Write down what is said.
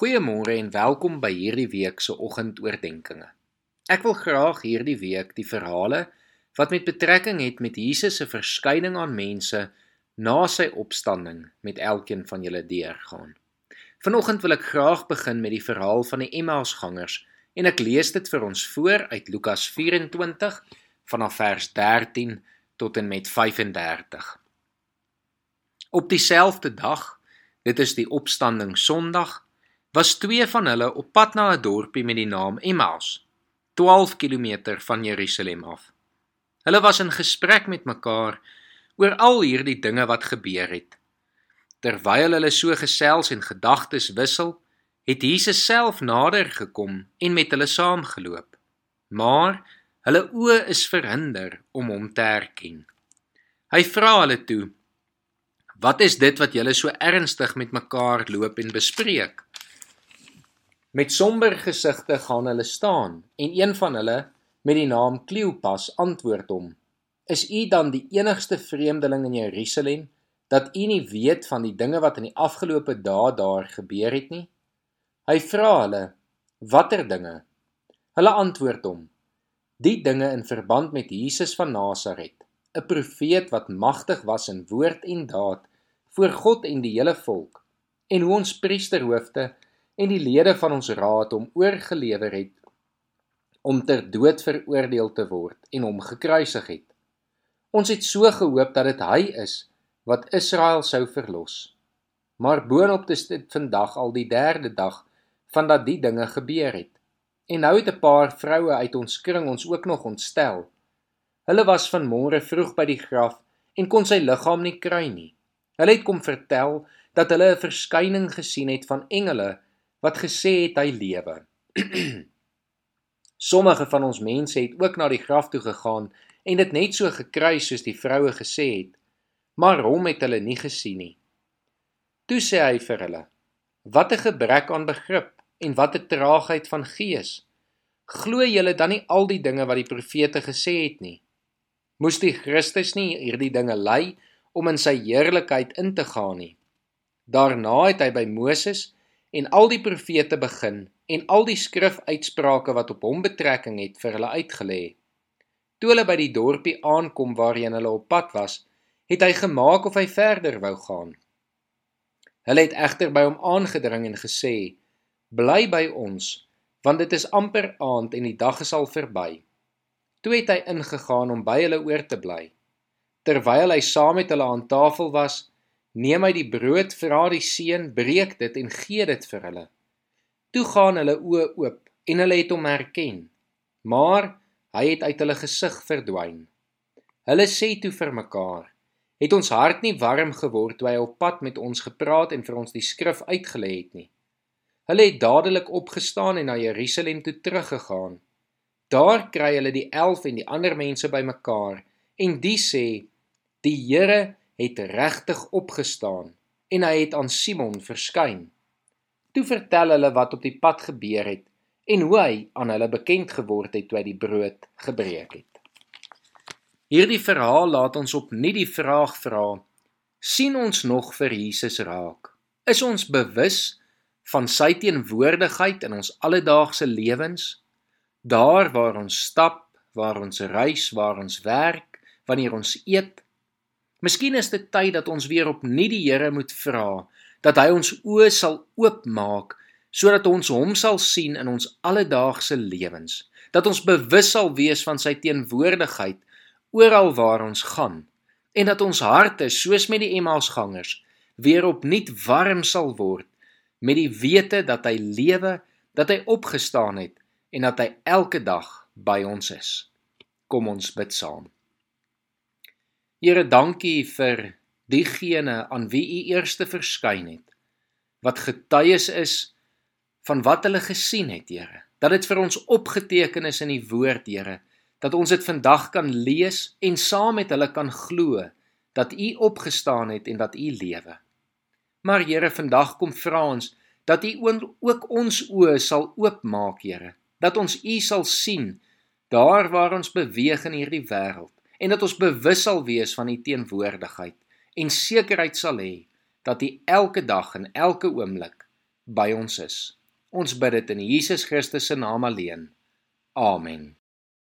Goeiemôre en welkom by hierdie week se oggendoordenkings. Ek wil graag hierdie week die verhale wat met betrekking het met Jesus se verskyning aan mense na sy opstanding met elkeen van julle deurgaan. Vanoggend wil ek graag begin met die verhaal van die Emmausgangers en ek lees dit vir ons voor uit Lukas 24 vanaf vers 13 tot en met 35. Op dieselfde dag, dit is die opstanding Sondag, was twee van hulle op pad na 'n dorpie met die naam Emmaus, 12 km van Jerusalem af. Hulle was in gesprek met mekaar oor al hierdie dinge wat gebeur het. Terwyl hulle so gesels en gedagtes wissel, het Jesus self nader gekom en met hulle saamgeloop. Maar hulle oë is verhinder om hom te herken. Hy vra hulle toe: "Wat is dit wat julle so ernstig met mekaar loop en bespreek?" Met somber gesigte gaan hulle staan en een van hulle met die naam Kleopas antwoord hom: "Is u dan die enigste vreemdeling in Jerusalem dat u nie weet van die dinge wat in die afgelope dae daar gebeur het nie?" Hy vra hulle: "Watter dinge?" Hulle antwoord hom: "Die dinge in verband met Jesus van Nasaret, 'n profeet wat magtig was in woord en daad voor God en die hele volk, en hoe ons priesterhoofde en die lede van ons raad hom oorgelewer het om ter dood veroordeel te word en hom gekruisig het. Ons het so gehoop dat dit hy is wat Israel sou verlos. Maar boonop dis dit vandag al die derde dag van dat die dinge gebeur het. En nou het 'n paar vroue uit ons kring ons ook nog ontstel. Hulle was van môre vroeg by die graf en kon sy liggaam nie kry nie. Hulle het kom vertel dat hulle 'n verskyning gesien het van engele wat gesê het hy lewe. Sommige van ons mense het ook na die graf toe gegaan en dit net so gekry soos die vroue gesê het, maar hom het hulle nie gesien nie. Toe sê hy vir hulle: "Wat 'n gebrek aan begrip en wat 'n traagheid van gees. Glo julle dan nie al die dinge wat die profete gesê het nie? Moes die Christus nie hierdie dinge ly om in sy heerlikheid in te gaan nie? Daarna het hy by Moses en al die profete begin en al die skrifuitsprake wat op hom betrekking het vir hulle uitgelê. Toe hulle by die dorpie aankom waarheen hulle op pad was, het hy gemaak of hy verder wou gaan. Hulle het egter by hom aangedring en gesê: "Bly by ons, want dit is amper aand en die dag is al verby." Toe het hy ingegaan om by hulle oor te bly. Terwyl hy saam met hulle aan tafel was, Neem hy die brood, vra die seun, breek dit en gee dit vir hulle. Toe gaan hulle oë oop en hulle het hom herken. Maar hy het uit hulle gesig verdwyn. Hulle sê toe vir mekaar: "Het ons hart nie warm geword toe hy op pad met ons gepraat en vir ons die skrif uitgelê het nie?" Hulle het dadelik opgestaan en na Jerusalem toe teruggegaan. Daar kry hulle die 11 en die ander mense bymekaar en die sê: "Die Here het regtig opgestaan en hy het aan Simon verskyn. Toe vertel hulle wat op die pad gebeur het en hoe hy aan hulle bekend geword het toe hy die brood gebreek het. Hierdie verhaal laat ons opnuut die vraag vra: sien ons nog vir Jesus raak? Is ons bewus van sy teenwoordigheid in ons alledaagse lewens? Daar waar ons stap, waar ons reis, waar ons werk, wanneer ons eet, Miskien is dit tyd dat ons weer opnuut die Here moet vra dat hy ons oë sal oopmaak sodat ons hom sal sien in ons alledaagse lewens, dat ons bewus sal wees van sy teenwoordigheid oral waar ons gaan en dat ons harte soos met die Emmausgangers weer opnuut warm sal word met die wete dat hy lewe, dat hy opgestaan het en dat hy elke dag by ons is. Kom ons bid saam. Here, dankie vir diegene aan wie U eerste verskyn het wat getuies is van wat hulle gesien het, Here. Dat dit vir ons opgeteken is in die woord, Here, dat ons dit vandag kan lees en saam met hulle kan glo dat U opgestaan het en dat U lewe. Maar Here, vandag kom vra ons dat U ook ons oë sal oopmaak, Here, dat ons U sal sien daar waar ons beweeg in hierdie wêreld en dat ons bewus sal wees van u teenwoordigheid en sekerheid sal hê dat u elke dag en elke oomblik by ons is. Ons bid dit in Jesus Christus se naam alleen. Amen.